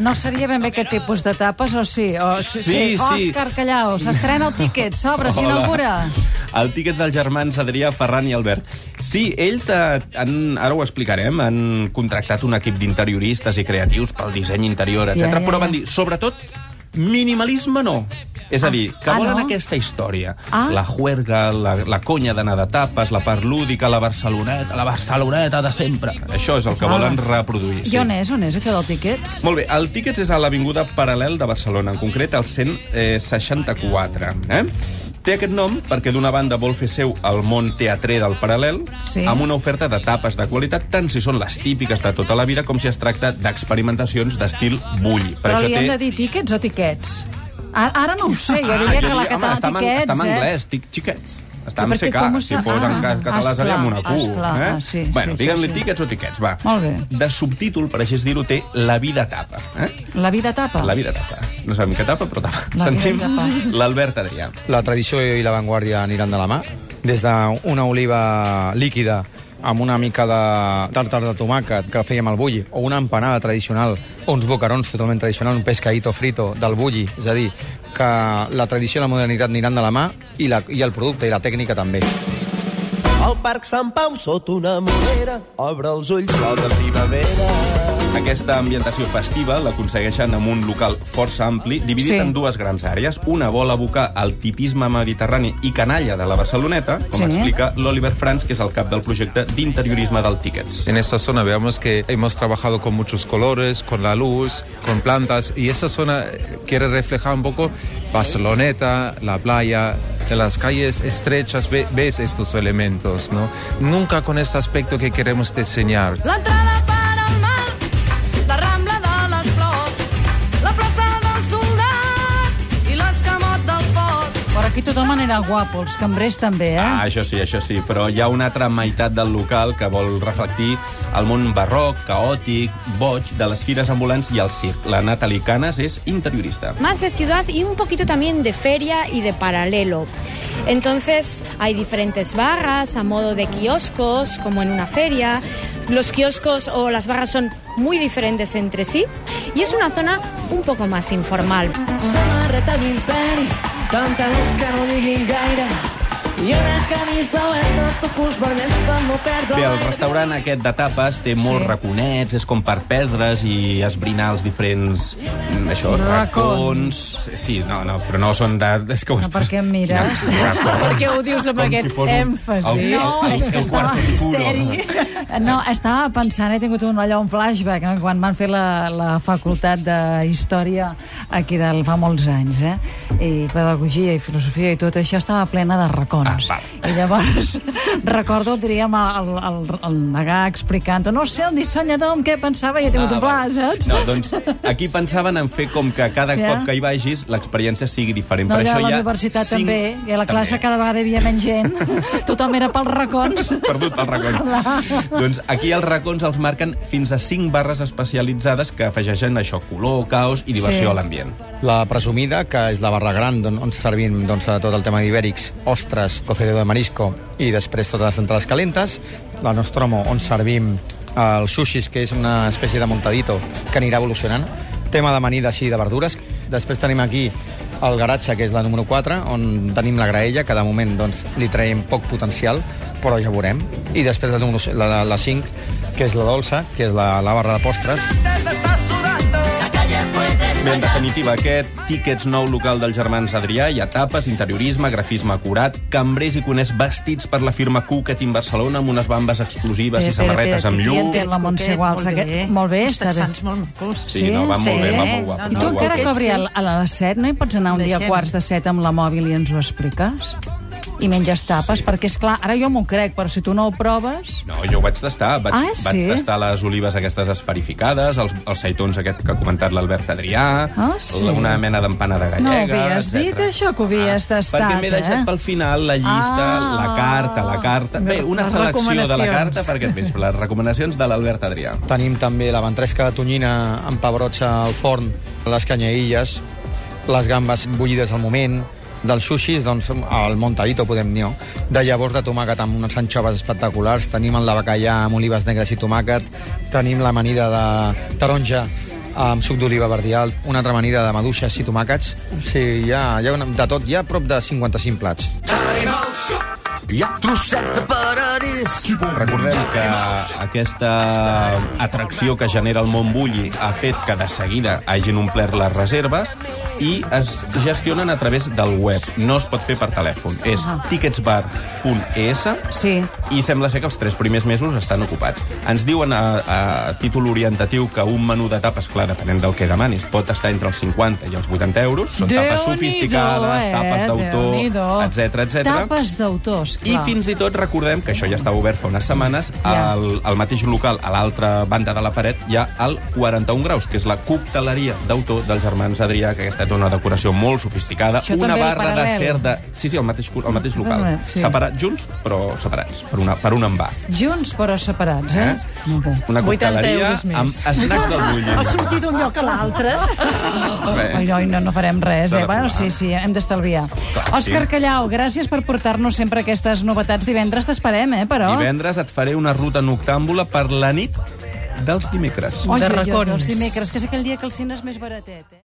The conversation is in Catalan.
No seria ben bé aquest tipus de tapes, o sí? O, Sí, sí. Òscar Callao, s'estrena el tiquet, s'obre, s'inaugura. El tiquet dels germans Adrià, Ferran i Albert. Sí, ells, eh, han, ara ho explicarem, han contractat un equip d'interioristes i creatius pel disseny interior, etc. Ja, ja, però ja. van dir, sobretot, minimalisme no. És a dir, que Ah, volen no? aquesta història. Ah. La juerga, la, la conya d'anar de tapes, la part lúdica, la Barceloneta, la Barceloneta de sempre. Això és el que Ah, volen reproduir. I on és, on és això dels tiquets? Molt bé, el Tickets és a l'Avinguda Paral·lel de Barcelona, en concret al 164. Eh? Té aquest nom perquè d'una banda vol fer seu el món teatrer del paral·lel Sí. amb una oferta de tapes de qualitat tant si són les típiques de tota la vida com si es tracta d'experimentacions d'estil bulli. Per Però li hem de dir tiquets o tiquets? Ara, ara no ho sé, jo diria Ah, que la català està tiquets, està en eh? anglès, tic, xiquets. Està en perquè CK, si fos en ca- català seria amb una Q. esclar, eh? sí, bueno, sí, diguem-li sí, sí. tiquets o tiquets, va. Molt bé. De subtítol, per així dir-ho, té La vida tapa. Eh? La vida tapa. La vida tapa. No sabem què tapa, però tapa. La Sentim l'Albert Adrià. La tradició i l'avantguàrdia aniran de la mà. Des d'una oliva líquida amb una mica de tàrtar de tomàquet que fèiem al bulli, o una empanada tradicional, o uns bocarons totalment tradicionals, un pescadito frito del bulli. És a dir, que la tradició i la modernitat aniran de la mà i, la, i el producte i la tècnica també. Al Parc Sant Pau, sota una morera, obre els ulls, de primavera. Aquesta ambientació festiva l'aconsegueixen amb un local força ampli, dividit Sí. en dues grans àrees. Una vol abocar el tipisme mediterrani i canalla de la Barceloneta, com Sí. explica l'Oliver Franz, que és el cap del projecte d'interiorisme del Tickets. En esta zona veamos que hemos trabajado con muchos colores, con la luz, con plantas y esta zona quiere reflejar un poco Barceloneta, la playa, en las calles estrechas ve- ves estos elementos, ¿no? Nunca con este aspecto que queremos diseñar. L'entrada per Tothom anirà guapo, els cambrers també, eh? Ah, això sí, això sí, però hi ha una altra meitat del local que vol reflectir el món barroc, caòtic, boig, de les fires ambulants i el circ. La Natalie Canas és interiorista. más de ciudad y un poquito también de feria y de paralelo. Entonces hay diferentes barras a modo de kioscos, como en una feria. Los kioscos o las barras son muy diferentes entre sí y es una zona un poco más informal. 딴딴했을까 너니 힘가이다 Bé, el restaurant aquest de tapes té molts Sí. raconets, és com per perdre's i esbrinar els diferents... mm, Això, Racons. racons... Sí, no, no, però no són de... És que ho No, per què em mires? Racons. Per què ho dius amb Com aquest si èmfasi? el- No, el- és que estava... oscuro. No, estava pensant, he tingut un, allò, un flashback, no? quan van fer la, la facultat de Història aquí del, fa molts anys, eh? I pedagogia i filosofia i tot això estava plena de racons. Ah, val. I llavors recordo, diríem, el, el, el negà explicant no sé, el dissenyador en què pensava i he tingut un pla, va. saps? No, doncs aquí pensaven en fer com que cada Ja. cop que hi vagis l'experiència sigui diferent. No, per això a la ha universitat cinc- també, i a la classe També. cada vegada hi havia menys gent. Tothom era pels racons. Perdut pel racons. doncs aquí els racons els marquen fins a 5 barres especialitzades que afegeixen això, color, caos i diversió Sí. a l'ambient. La presumida, que és la barra gran, on, on servim doncs, tot el tema d'ibèrics, ostres, cocido de marisco i després totes les entrades calentes. La Nostromo, on servim els sushis, que és una espècie de montadito que anirà evolucionant. Tema d'amanides i de verdures. Després tenim aquí el garatge, que és la número 4, on tenim la graella, que de moment doncs, li traiem poc potencial, però ja veurem. I després la, número, la, la 5, que és la dolça, que és la, la barra de postres, Bé, en definitiva, aquest Tickets nou local dels germans Adrià hi ha tapes, interiorisme, grafisme acurat, cambrers i coners vestits per la firma Cucat in Barcelona amb unes bambes exclusives i samarretes amb llum. entén la Montse Guals? Molt bé. Aquest... Molt bé, està bé. molt macos. Sí, no, van molt bé, van molt guapos. I tu encara que obri a les 7 no hi pots anar un dia a quarts de 7 amb la mòbil i ens ho expliques? I menges tapes, perquè és clar, ara jo m'ho crec, però si tu no ho proves... No, jo ho vaig tastar. Vaig, Ah, vaig sí? tastar les olives aquestes esferificades, els, els seitons aquest que ha comentat l'Albert Adrià, Ah, sí? una mena d'empanada No gallega... ho havies etcètera. dit, això, que ho havies tastat, Perquè m'he deixat eh? pel final la llista, Ah. la carta, la carta... Bé, una selecció de la carta per aquest vespre, les recomanacions de l'Albert Adrià. Tenim també la ventresca de tonyina amb pebrots al forn, les canyaïlles, les gambes bullides al moment, dels sushis, doncs, el montadito, podem dir, de llavors de tomàquet amb unes anxoves espectaculars, tenim el de bacallà amb olives negres i tomàquet, tenim l'amanida de taronja amb suc d'oliva verdial, una altra amanida de maduixes i tomàquets. Sí, hi ha, hi ha una, de tot, hi ha prop de 55 plats. Hi ha trossets de paradís. Recordem que aquesta atracció que genera el Montbulli ha fet que de seguida hagin omplert les reserves i es gestionen a través del web. No es pot fer per telèfon. És ticketsbar.es Sí. i sembla ser que els tres primers mesos estan ocupats. Ens diuen a, a títol orientatiu que un menú de tapes, clar, depenent del que demanis, pot estar entre els 50 i els 80 euros. Són tapes Déu-n'hi-do, sofisticades, eh? tapes d'autor, etc etc. Tapes d'autors, I clar. fins i tot recordem que això ja estava obert fa unes setmanes, Ja. al, al mateix local, a l'altra banda de la paret, hi ha el 41 graus, que és la cocteleria d'autor dels germans Adrià, que aquesta té una decoració molt sofisticada, Això una barra de paral·lel. cer de... Sí, sí, al mateix, al mateix local. Ah, sí. Separats, junts, però separats, per, una, per un envà. Junts però separats, eh? Eh? Bé. Una 80 cocteleria amb snacks del Bulli. Ha sortit d'un lloc a l'altre. Ai, no, no, no farem res, eh? Bueno, sí, sí, hem d'estalviar. Òscar sí. Callau, gràcies per portar-nos sempre aquestes novetats. Divendres t'esperem, eh, però... Divendres et faré una ruta noctàmbula per la nit dels dimecres. Oi, de oi, oi, racons. els dimecres, que és aquell dia que el cine és més baratet, eh?